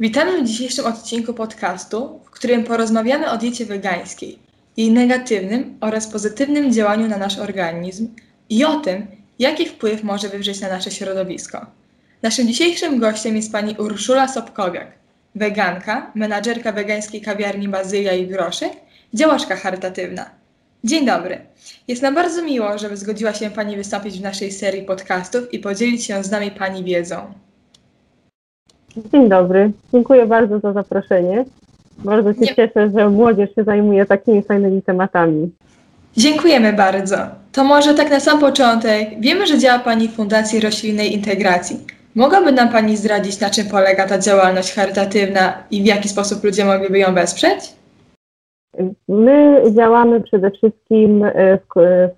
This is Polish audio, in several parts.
Witamy w dzisiejszym odcinku podcastu, w którym porozmawiamy o diecie wegańskiej, jej negatywnym oraz pozytywnym działaniu na nasz organizm i o tym, jaki wpływ może wywrzeć na nasze środowisko. Naszym dzisiejszym gościem jest pani Urszula Sobkowiak, weganka, menadżerka wegańskiej kawiarni Bazylia i Groszek, działaczka charytatywna. Dzień dobry. Jest nam bardzo miło, że zgodziła się Pani wystąpić w naszej serii podcastów i podzielić się z nami Pani wiedzą. Dzień dobry. Dziękuję bardzo za zaproszenie. Bardzo się Nie. cieszę, że młodzież się zajmuje takimi fajnymi tematami. Dziękujemy bardzo. To może tak na sam początek. Wiemy, że działa Pani w Fundacji Roślinnej Integracji. Mogłaby nam Pani zdradzić, na czym polega ta działalność charytatywna i w jaki sposób ludzie mogliby ją wesprzeć? My działamy przede wszystkim e, w, e,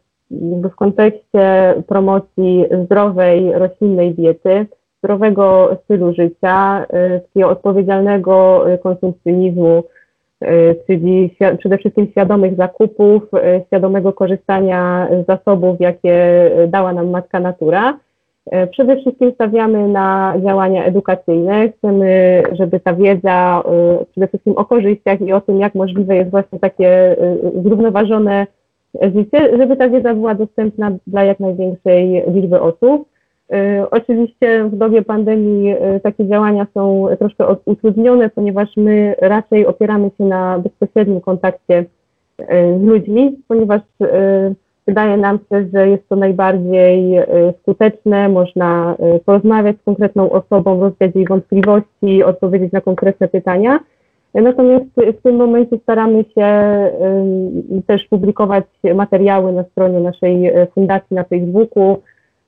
w kontekście promocji zdrowej roślinnej diety, zdrowego stylu życia, e, takiego odpowiedzialnego e, konsumpcjonizmu, e, czyli przede wszystkim świadomych zakupów, świadomego korzystania z zasobów, jakie dała nam matka natura. Przede wszystkim stawiamy na działania edukacyjne. Chcemy, żeby ta wiedza przede wszystkim o korzyściach i o tym, jak możliwe jest właśnie takie zrównoważone życie, żeby ta wiedza była dostępna dla jak największej liczby osób. E, Oczywiście w dobie pandemii e, takie działania są troszkę utrudnione, ponieważ my raczej opieramy się na bezpośrednim kontakcie e, z ludźmi, ponieważ Wydaje nam się, że jest to najbardziej skuteczne, można porozmawiać z konkretną osobą, rozwiać jej wątpliwości, odpowiedzieć na konkretne pytania. Natomiast w tym momencie staramy się też publikować materiały na stronie naszej fundacji na Facebooku.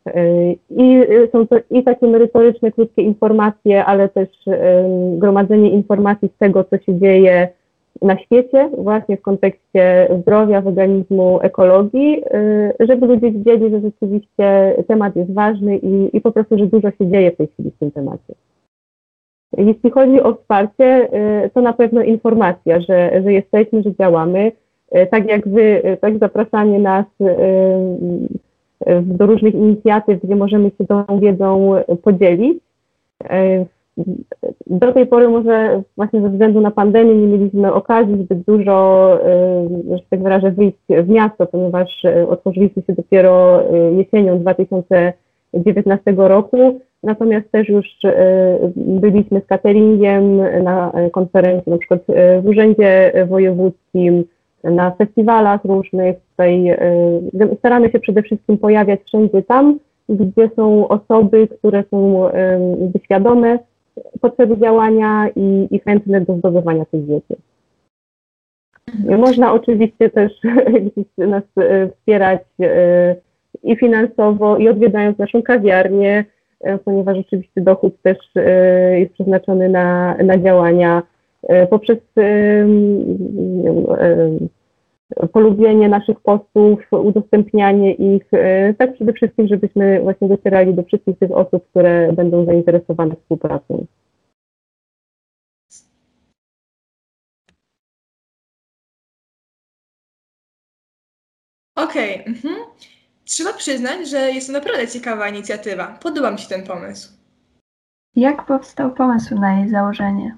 E, I e, są to i takie merytoryczne, krótkie informacje, ale też gromadzenie informacji z tego, co się dzieje na świecie, właśnie w kontekście zdrowia, weganizmu, ekologii, y, żeby ludzie wiedzieli, że rzeczywiście temat jest ważny i, i po prostu, że dużo się dzieje w tej chwili w tym temacie. Jeśli chodzi o wsparcie, y, to na pewno informacja, że, że jesteśmy, że działamy. Y, Tak jak Wy, y, tak zapraszanie nas y, y, do różnych inicjatyw, gdzie możemy się tą wiedzą podzielić. Y, do tej pory może właśnie ze względu na pandemię nie mieliśmy okazji zbyt dużo, y, że tak wyrażę, wyjść w miasto, ponieważ y, otworzyliśmy się dopiero jesienią 2019 roku. Natomiast też już byliśmy z cateringiem na konferencji, na przykład w Urzędzie Wojewódzkim, na festiwalach różnych. Tutaj y, staramy się przede wszystkim pojawiać wszędzie tam, gdzie są osoby, które są y, świadome potrzeby działania i, i chętne do zdobywania tej wiedzy. Można oczywiście też nas e, wspierać i finansowo, i odwiedzając naszą kawiarnię, ponieważ oczywiście dochód też jest przeznaczony na, na działania poprzez e, e, polubienie naszych postów, udostępnianie ich, e, tak przede wszystkim, żebyśmy właśnie docierali do wszystkich tych osób, które będą zainteresowane współpracą. Okej, mhm. Trzeba przyznać, że jest to naprawdę ciekawa inicjatywa. Podoba mi się ten pomysł. Jak powstał pomysł na jej założenie?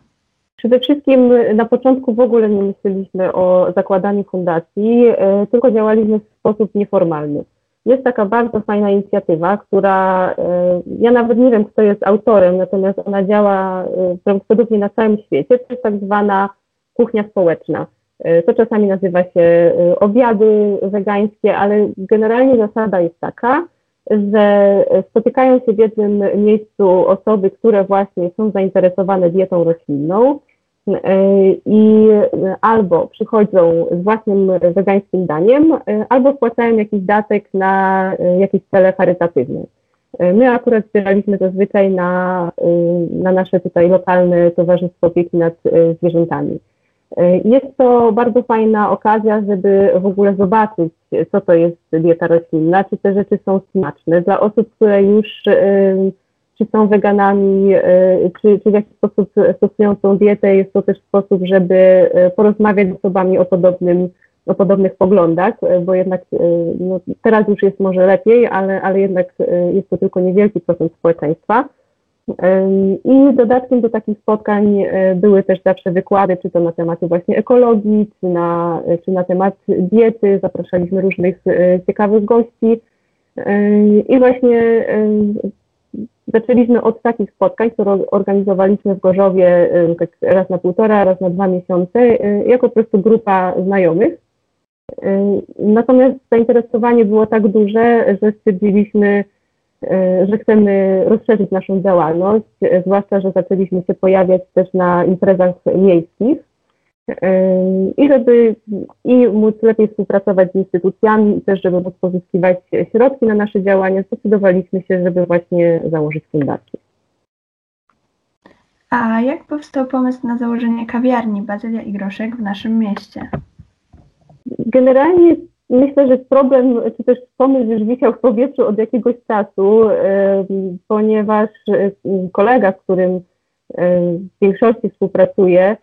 Przede wszystkim na początku w ogóle nie myśleliśmy o zakładaniu fundacji, e, tylko działaliśmy w sposób nieformalny. Jest taka bardzo fajna inicjatywa, która e, ja nawet nie wiem, kto jest autorem, natomiast ona działa e, prawdopodobnie na całym świecie. To jest tak zwana kuchnia społeczna. To czasami nazywa się obiady wegańskie, ale generalnie zasada jest taka, że spotykają się w jednym miejscu osoby, które właśnie są zainteresowane dietą roślinną e, i albo przychodzą z własnym wegańskim daniem, e, albo wpłacają jakiś datek na e, jakieś cele charytatywne. My akurat zbieraliśmy zazwyczaj na, na nasze tutaj lokalne Towarzystwo Opieki nad Zwierzętami. E, Jest to bardzo fajna okazja, żeby w ogóle zobaczyć, co to jest dieta roślinna, czy te rzeczy są smaczne. Dla osób, które już e, czy są weganami, e, czy, czy w jakiś sposób stosują tą dietę, jest to też sposób, żeby porozmawiać z osobami o podobnym o podobnych poglądach, bo jednak no, teraz już jest może lepiej, ale, ale jednak jest to tylko niewielki procent społeczeństwa. I dodatkiem do takich spotkań były też zawsze wykłady, czy to na tematy właśnie ekologii, czy na, czy na temat diety. Zapraszaliśmy różnych ciekawych gości. I właśnie zaczęliśmy od takich spotkań, które organizowaliśmy w Gorzowie tak raz na półtora, raz na dwa miesiące, jako po prostu grupa znajomych. Natomiast zainteresowanie było tak duże, że stwierdziliśmy, że chcemy rozszerzyć naszą działalność, zwłaszcza, że zaczęliśmy się pojawiać też na imprezach miejskich i żeby i móc lepiej współpracować z instytucjami i też, żeby móc pozyskiwać środki na nasze działania, zdecydowaliśmy się, żeby właśnie założyć fundację. A jak powstał pomysł na założenie kawiarni Bazylia i Groszek w naszym mieście? Generalnie myślę, że problem, czy też pomysł już wisiał w powietrzu od jakiegoś czasu, ponieważ kolega, z którym w większości współpracuję,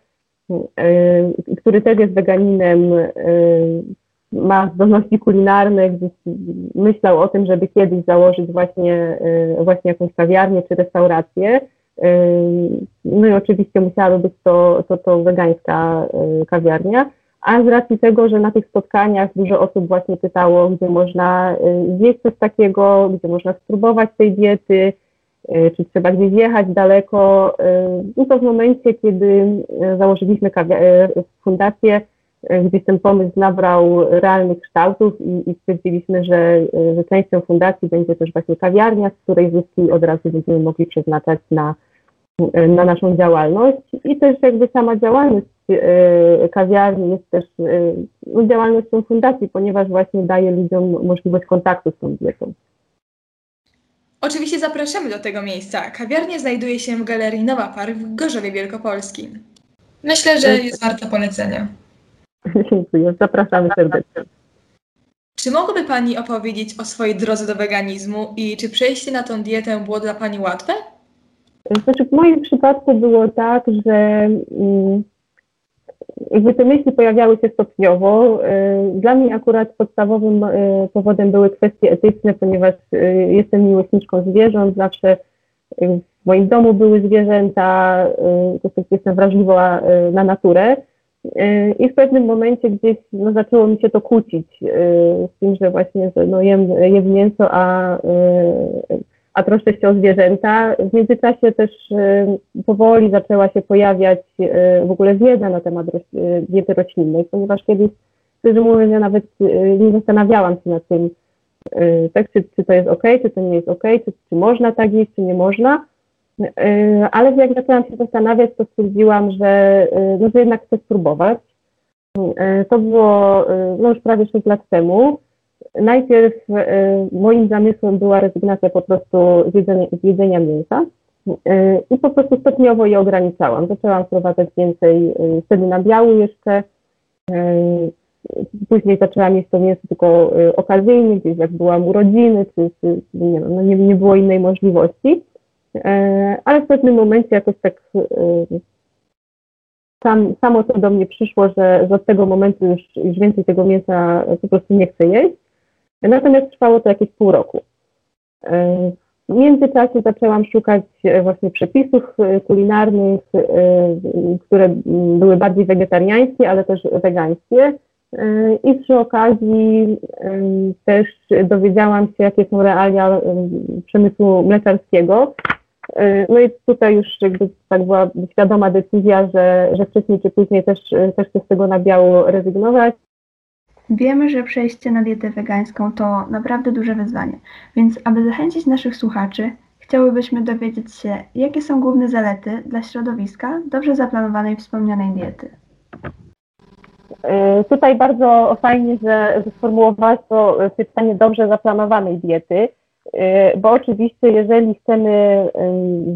który też jest weganinem, ma zdolności kulinarne, gdzieś myślał o tym, żeby kiedyś założyć właśnie, właśnie jakąś kawiarnię czy restaurację. No i oczywiście musiałaby być to, to, to wegańska kawiarnia a z racji tego, że na tych spotkaniach dużo osób właśnie pytało, gdzie można y, zjeść coś takiego, gdzie można spróbować tej diety, y, czy trzeba gdzieś jechać daleko, y, no to w momencie, kiedy założyliśmy fundację, gdzieś ten pomysł nabrał realnych kształtów i, i stwierdziliśmy, że, że częścią fundacji będzie też właśnie kawiarnia, z której zyski od razu będziemy mogli przeznaczać na, na naszą działalność. I też jakby sama działalność kawiarni jest też e, no, działalnością fundacji, ponieważ właśnie daje ludziom możliwość kontaktu z tą dietą. Oczywiście zapraszamy do tego miejsca. Kawiarnia znajduje się w Galerii Nowa Park w Gorzowie Wielkopolskim. Myślę, że jest warta polecenia. Dziękuję, zapraszamy serdecznie. Czy mogłaby Pani opowiedzieć o swojej drodze do weganizmu i czy przejście na tą dietę było dla Pani łatwe? Znaczy w moim przypadku było tak, że mm, jakby te myśli pojawiały się stopniowo. Y, dla mnie akurat podstawowym y, powodem były kwestie etyczne, ponieważ y, jestem miłośniczką zwierząt, zawsze w moim domu były zwierzęta, jestem wrażliwa na naturę. I w pewnym momencie gdzieś no, zaczęło mi się to kłócić z tym, że właśnie że, no, jem, jem mięso, a a troszczę się o zwierzęta. W międzyczasie też y, powoli zaczęła się pojawiać y, w ogóle wiedza na temat y, diety roślinnej, ponieważ kiedyś, szczerze mówiąc, ja nawet nie zastanawiałam się nad tym, tak, czy, czy to jest ok, czy to nie jest ok, czy, czy można tak jeść, czy nie można. Ale jak zaczęłam się zastanawiać, to stwierdziłam, że, no, że jednak chcę spróbować. To było no, już prawie 6 lat temu. Najpierw e, moim zamysłem była rezygnacja po prostu z jedzenia, z jedzenia mięsa e, i po prostu stopniowo je ograniczałam. Zaczęłam wprowadzać więcej e, wtedy na biału jeszcze. Później zaczęłam jeść to mięso tylko okazyjnie, gdzieś jak byłam urodziny, czy, czy nie, no nie, nie było innej możliwości. Ale w pewnym momencie jakoś tak sam, samo to do mnie przyszło, że, że od tego momentu już, już więcej tego mięsa po prostu nie chcę jeść. Natomiast trwało to jakieś pół roku. E, w międzyczasie zaczęłam szukać e, właśnie przepisów e, kulinarnych, które były bardziej wegetariańskie, ale też wegańskie. I przy okazji też dowiedziałam się, jakie są realia przemysłu mleczarskiego. No i tutaj już jakby tak była świadoma decyzja, że, że wcześniej czy później też, też chcę z tego na biało rezygnować. Wiemy, że przejście na dietę wegańską to naprawdę duże wyzwanie, więc aby zachęcić naszych słuchaczy, chciałybyśmy dowiedzieć się, jakie są główne zalety dla środowiska dobrze zaplanowanej wspomnianej diety. E, tutaj bardzo fajnie, że, sformułowałaś to pytanie dobrze zaplanowanej diety, e, bo oczywiście jeżeli chcemy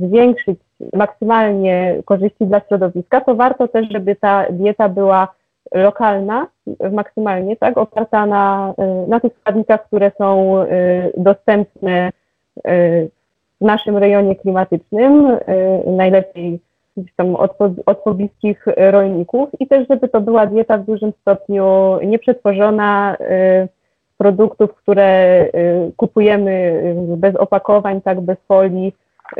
zwiększyć maksymalnie korzyści dla środowiska, to warto też, żeby ta dieta była lokalna maksymalnie, tak, oparta na, y, na tych składnikach, które są y, dostępne y, w naszym rejonie klimatycznym, najlepiej tam od, od pobliskich rolników i też, żeby to była dieta w dużym stopniu nieprzetworzona produktów, które kupujemy bez opakowań, tak, bez folii,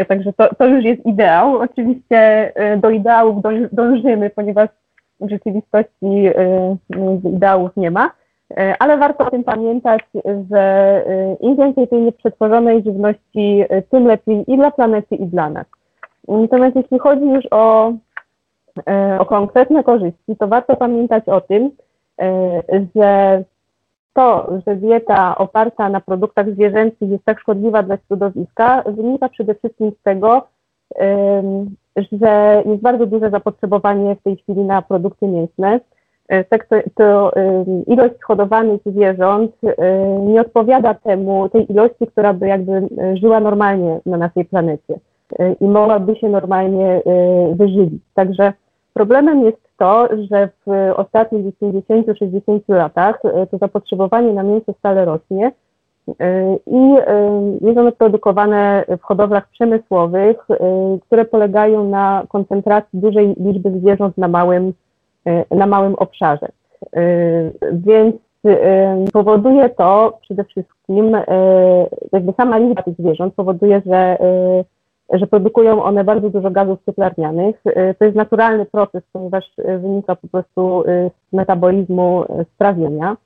Także to, to już jest ideał. Oczywiście do ideałów dąż- dążymy, ponieważ w rzeczywistości e, ideałów nie ma, E, ale warto o tym pamiętać, że e, im więcej tej nieprzetworzonej żywności, tym lepiej i dla planety, i dla nas. Natomiast jeśli chodzi już o, o konkretne korzyści, to warto pamiętać o tym, że to, że dieta oparta na produktach zwierzęcych jest tak szkodliwa dla środowiska, wynika przede wszystkim z tego, że jest bardzo duże zapotrzebowanie w tej chwili na produkty mięsne. Tak to, to ilość hodowanych zwierząt e, nie odpowiada temu, tej ilości, która by jakby e, żyła normalnie na naszej planecie i mogłaby się normalnie wyżywić. Także problemem jest to, że w ostatnich 50-60 latach to zapotrzebowanie na mięso stale rośnie i jest ono produkowane w hodowlach przemysłowych, e, które polegają na koncentracji dużej liczby zwierząt na małym, e, na małym obszarze. Więc powoduje to przede wszystkim, jakby sama liczba tych zwierząt powoduje, że że produkują one bardzo dużo gazów cieplarnianych. To jest naturalny proces, ponieważ wynika po prostu z metabolizmu strawienia.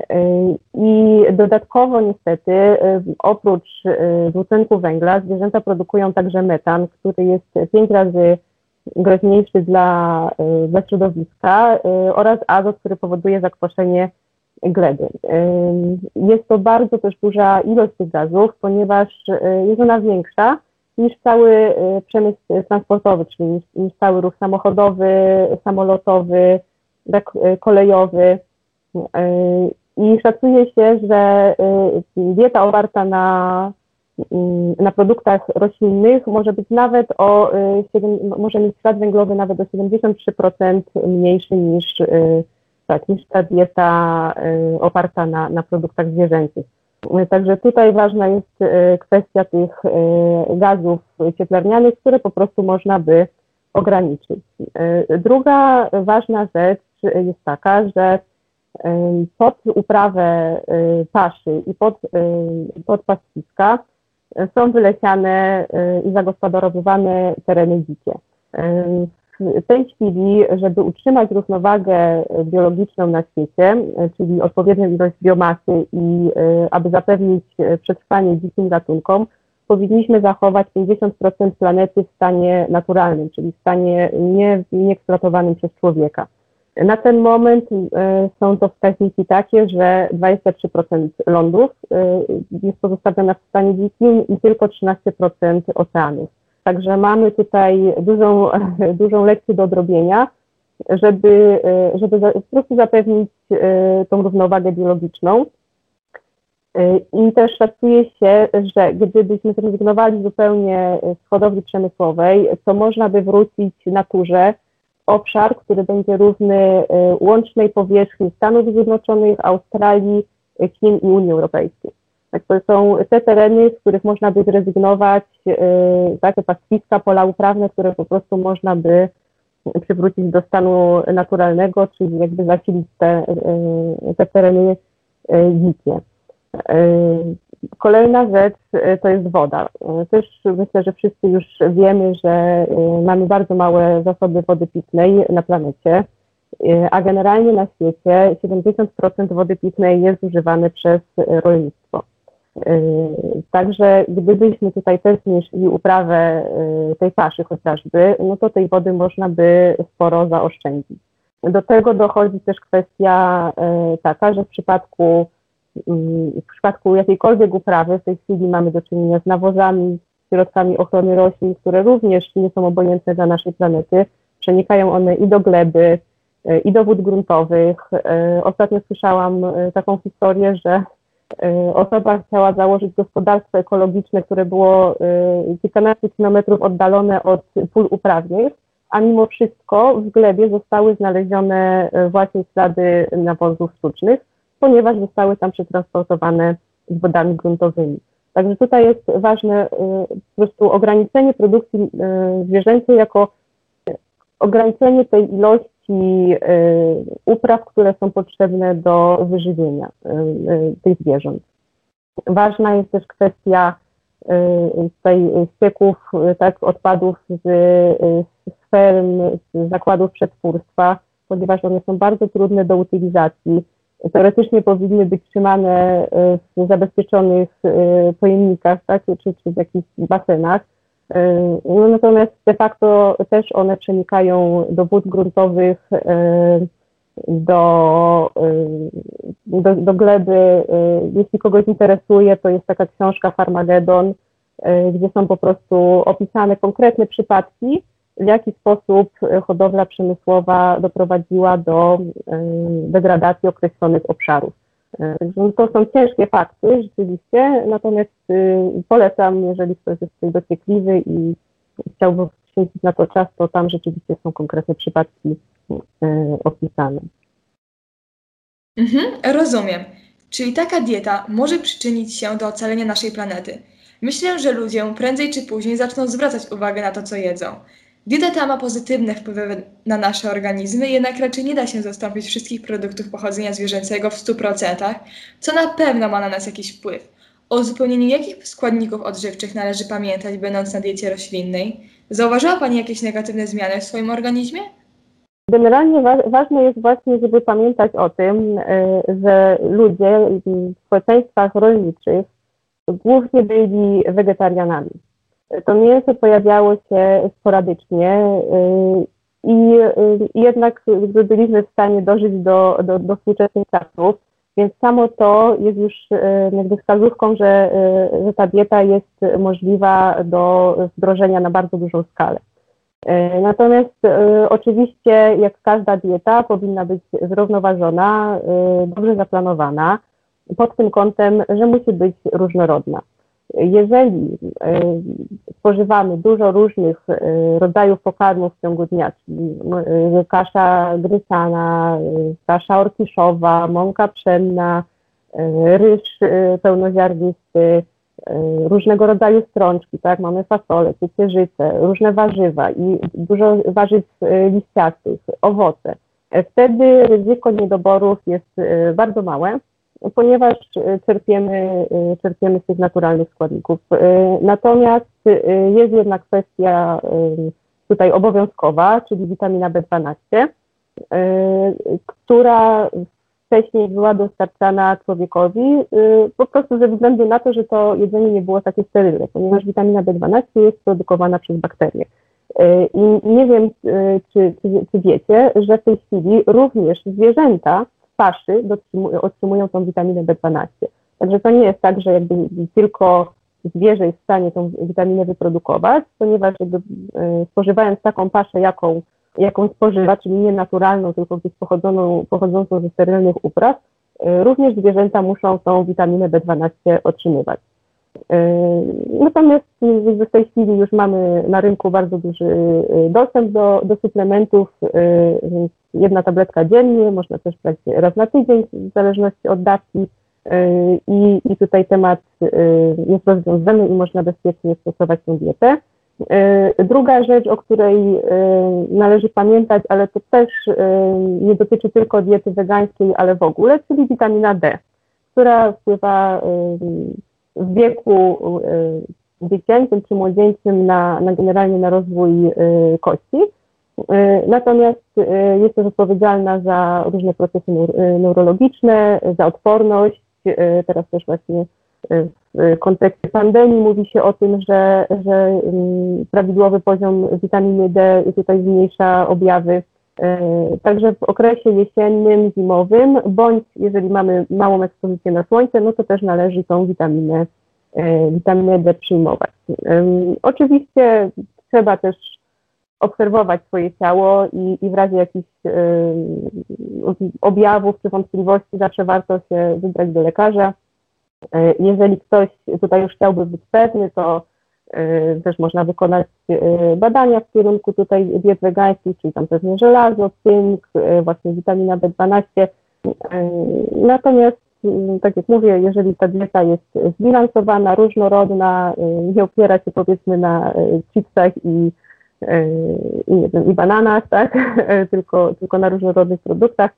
E, I dodatkowo niestety e, oprócz e, dwutlenku węgla zwierzęta produkują także metan, który jest pięć razy groźniejszy dla, dla środowiska oraz azot, który powoduje zakwaszenie gleby. Jest to bardzo też duża ilość tych gazów, ponieważ jest ona większa niż cały przemysł transportowy, czyli niż, niż cały ruch samochodowy, samolotowy, tak, kolejowy. I szacuje się, że e, dieta oparta na, mm, na produktach roślinnych może być nawet o 7, może mieć ślad węglowy nawet o 73% mniejszy niż, e, tak, niż ta dieta oparta na, na produktach zwierzęcych. Także tutaj ważna jest kwestia tych gazów cieplarnianych, które po prostu można by ograniczyć. Druga ważna rzecz jest taka, że pod uprawę e, paszy i pod, e, pod pastwiska e, są wylesiane i zagospodarowywane tereny dzikie. W tej chwili, żeby utrzymać równowagę biologiczną na świecie, czyli odpowiednią ilość biomasy i aby zapewnić przetrwanie dzikim gatunkom, powinniśmy zachować 50% planety w stanie naturalnym, czyli w stanie nie, nieeksploatowanym przez człowieka. Na ten moment e, są to wskaźniki takie, że 23% lądów e, jest pozostawione w stanie dzikim i tylko 13% oceanów. Także mamy tutaj dużą, dużą lekcję do odrobienia, żeby, e, żeby po prostu zapewnić tą równowagę biologiczną. I też szacuje się, że gdybyśmy zrezygnowali zupełnie z hodowli przemysłowej, to można by wrócić naturze obszar, który będzie równy e, łącznej powierzchni Stanów Zjednoczonych, Australii, e, Chin i Unii Europejskiej. Tak, to są te tereny, z których można by zrezygnować, e, takie pastwiska, pola uprawne, które po prostu można by przywrócić do stanu naturalnego, czyli jakby zasilić te, te tereny dzikie. Kolejna rzecz e, to jest woda. E, Też myślę, że wszyscy już wiemy, że e, mamy bardzo małe zasoby wody pitnej na planecie, a generalnie na świecie 70% wody pitnej jest używane przez rolnictwo. Także gdybyśmy tutaj też zmniejszyli uprawę tej paszy chociażby, no to tej wody można by sporo zaoszczędzić. Do tego dochodzi też kwestia taka, że w przypadku w przypadku jakiejkolwiek uprawy w tej chwili mamy do czynienia z nawozami, środkami ochrony roślin, które również nie są obojętne dla naszej planety. Przenikają one i do gleby, e, i do wód gruntowych. E, Ostatnio słyszałam e, taką historię, że osoba chciała założyć gospodarstwo ekologiczne, które było kilkanaście kilometrów oddalone od pól uprawnych, a mimo wszystko w glebie zostały znalezione właśnie ślady nawozów sztucznych, ponieważ zostały tam przetransportowane z wodami gruntowymi. Także tutaj jest ważne y, po prostu ograniczenie produkcji y, zwierzęcej jako y, ograniczenie tej ilości upraw, które są potrzebne do wyżywienia tych zwierząt. Ważna jest też kwestia tutaj styków, tak, odpadów z, z ferm, z zakładów przetwórstwa, ponieważ one są bardzo trudne do utylizacji. Teoretycznie powinny być trzymane w zabezpieczonych pojemnikach, tak, czy, czy w jakichś basenach. No, natomiast de facto też one przenikają do wód gruntowych, do, do, do gleby. Jeśli kogoś interesuje, to jest taka książka Farmagedon, gdzie są po prostu opisane konkretne przypadki, w jaki sposób hodowla przemysłowa doprowadziła do degradacji określonych obszarów. Także to są ciężkie fakty rzeczywiście, natomiast polecam, jeżeli ktoś jest tutaj dociekliwy i chciałby poświęcić na to czas, to tam rzeczywiście są konkretne przypadki opisane. Mhm, rozumiem. Czyli taka dieta może przyczynić się do ocalenia naszej planety. Myślę, że ludzie prędzej czy później zaczną zwracać uwagę na to, co jedzą. Dieta ta ma pozytywne wpływy na nasze organizmy, jednak raczej nie da się zastąpić wszystkich produktów pochodzenia zwierzęcego w 100%, co na pewno ma na nas jakiś wpływ. O uzupełnieniu jakich składników odżywczych należy pamiętać, będąc na diecie roślinnej? Zauważyła Pani jakieś negatywne zmiany w swoim organizmie? Generalnie wa ważne jest właśnie, żeby pamiętać o tym, y, że ludzie w społeczeństwach rolniczych głównie byli wegetarianami. To mięso pojawiało się sporadycznie y, i y, jednak byliśmy w stanie dożyć do, do, do współczesnych czasów, więc samo to jest już jakby wskazówką, że, że ta dieta jest możliwa do wdrożenia na bardzo dużą skalę. Natomiast oczywiście, jak każda dieta, powinna być zrównoważona, dobrze zaplanowana, pod tym kątem, że musi być różnorodna. Jeżeli spożywamy dużo różnych rodzajów pokarmów w ciągu dnia, czyli kasza grysana, kasza orkiszowa, mąka pszenna, ryż pełnoziarnisty, E, różnego rodzaju strączki, tak, mamy fasolę, ciecierzycę, różne warzywa i dużo warzyw e, liściastych, owoce. E, wtedy ryzyko niedoborów jest bardzo małe, ponieważ czerpiemy, czerpiemy z tych naturalnych składników. Natomiast jest jedna kwestia tutaj obowiązkowa, czyli witamina B12, która wcześniej była dostarczana człowiekowi, po prostu ze względu na to, że to jedzenie nie było takie sterylne, ponieważ witamina B12 jest produkowana przez bakterie. I nie wiem, czy, czy, czy wiecie, że w tej chwili również zwierzęta w paszy otrzymują tą witaminę B12. Także to nie jest tak, że jakby tylko zwierzę jest w stanie tą witaminę wyprodukować, ponieważ jakby spożywając taką paszę, jaką jaką spożywa, czyli nie naturalną, tylko gdzieś pochodzoną, pochodzącą ze sterylnych upraw, y, również zwierzęta muszą tą witaminę B12 otrzymywać. Y, natomiast w tej chwili już mamy na rynku bardzo duży y, dostęp do, do suplementów, więc jedna tabletka dziennie, można też brać raz na tydzień w zależności od dawki i, i tutaj temat jest rozwiązany i można bezpiecznie stosować tę dietę. Druga rzecz, o której należy pamiętać, ale to też nie dotyczy tylko diety wegańskiej, ale w ogóle, czyli witamina D, która wpływa w wieku dziecięcym czy młodzieńczym na, na generalnie na rozwój kości. Natomiast jest też odpowiedzialna za różne procesy neurologiczne, za odporność. Teraz też właśnie w kontekście pandemii mówi się o tym, że, że mm, prawidłowy poziom witaminy D tutaj zmniejsza objawy. E, także w okresie jesiennym, zimowym, bądź jeżeli mamy małą ekspozycję na słońce, no to też należy tą witaminę, e, witaminę D przyjmować. Oczywiście trzeba też obserwować swoje ciało i, i w razie jakichś objawów czy wątpliwości zawsze warto się wybrać do lekarza E, jeżeli ktoś tutaj już chciałby być pewny, to e, też można wykonać e, badania w kierunku tutaj diet wegańskich, czyli tam pewnie żelazo, cynk, właśnie witamina B12. Natomiast, tak jak mówię, jeżeli ta dieta jest zbilansowana, różnorodna, nie opiera się powiedzmy na chipsach i, i, i bananach, tak, tylko, tylko na różnorodnych produktach,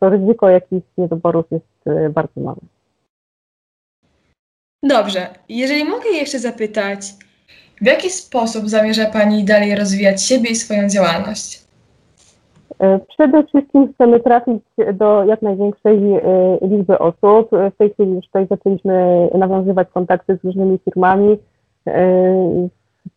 to ryzyko jakichś niedoborów jest bardzo małe. Dobrze, jeżeli mogę jeszcze zapytać, w jaki sposób zamierza Pani dalej rozwijać siebie i swoją działalność? E, Przede wszystkim chcemy trafić do jak największej e, liczby osób. W tej chwili już tutaj zaczęliśmy nawiązywać kontakty z różnymi firmami, e,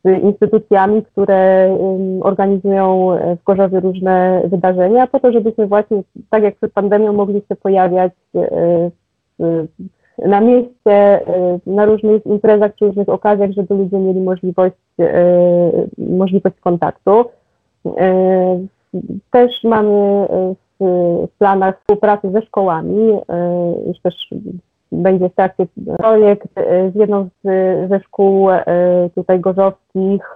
z instytucjami, które organizują w Gorzowie różne wydarzenia, po to, żebyśmy właśnie, tak jak przed pandemią, mogli się pojawiać w- na mieście, e, na różnych imprezach czy różnych okazjach, żeby ludzie mieli możliwość, e, możliwość kontaktu. E, też mamy w, planach współpracy ze szkołami. Już też będzie w trakcie projekt z jedną z, ze szkół tutaj gorzowskich,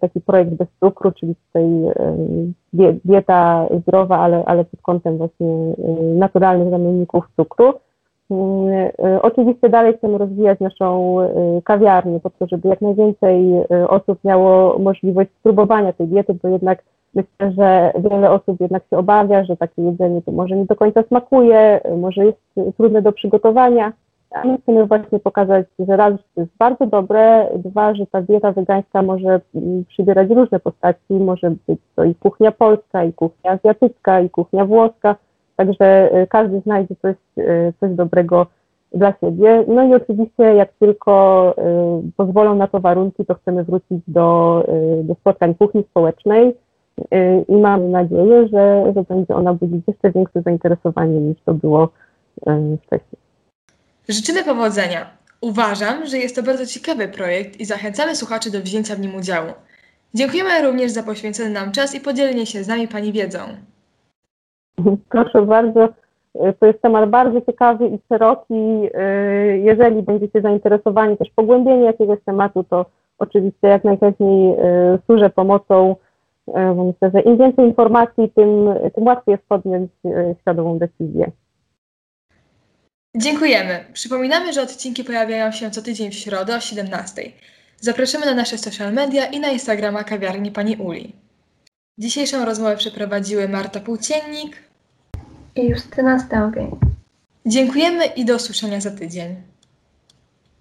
taki projekt bez cukru, czyli tutaj die- dieta zdrowa, ale, ale pod kątem właśnie naturalnych zamienników cukru. Mm, e, Oczywiście dalej chcemy rozwijać naszą e, kawiarnię, po to, żeby jak najwięcej e, osób miało możliwość spróbowania tej diety, bo jednak myślę, że wiele osób jednak się obawia, że takie jedzenie to może nie do końca smakuje, może jest trudne do przygotowania. A my chcemy właśnie pokazać, że raz, że to jest bardzo dobre, dwa, że ta dieta wegańska może mm, przybierać różne postaci, może być to i kuchnia polska, i kuchnia azjatycka, i kuchnia włoska, także y, każdy znajdzie coś, y, coś dobrego dla siebie. No i oczywiście jak tylko y, pozwolą na to warunki, to chcemy wrócić do, do spotkań kuchni społecznej, i mam nadzieję, że, że będzie ona budzić jeszcze większe zainteresowanie niż to było wcześniej. Życzymy powodzenia. Uważam, że jest to bardzo ciekawy projekt i zachęcamy słuchaczy do wzięcia w nim udziału. Dziękujemy również za poświęcony nam czas i podzielenie się z nami Pani wiedzą. Proszę bardzo, y, to jest temat bardzo ciekawy i szeroki. Y, Jeżeli będziecie zainteresowani też pogłębieniem jakiegoś tematu, to oczywiście jak najchętniej y, służę pomocą, myślę, że im więcej informacji, tym, tym łatwiej jest podjąć świadomą decyzję. Dziękujemy. Przypominamy, że odcinki pojawiają się co tydzień w środę o 17. Zapraszamy na nasze social media i na Instagrama kawiarni Pani Uli. Dzisiejszą rozmowę przeprowadziły Marta Płóciennik. I Justyna Stępień. Dziękujemy i do usłyszenia za tydzień.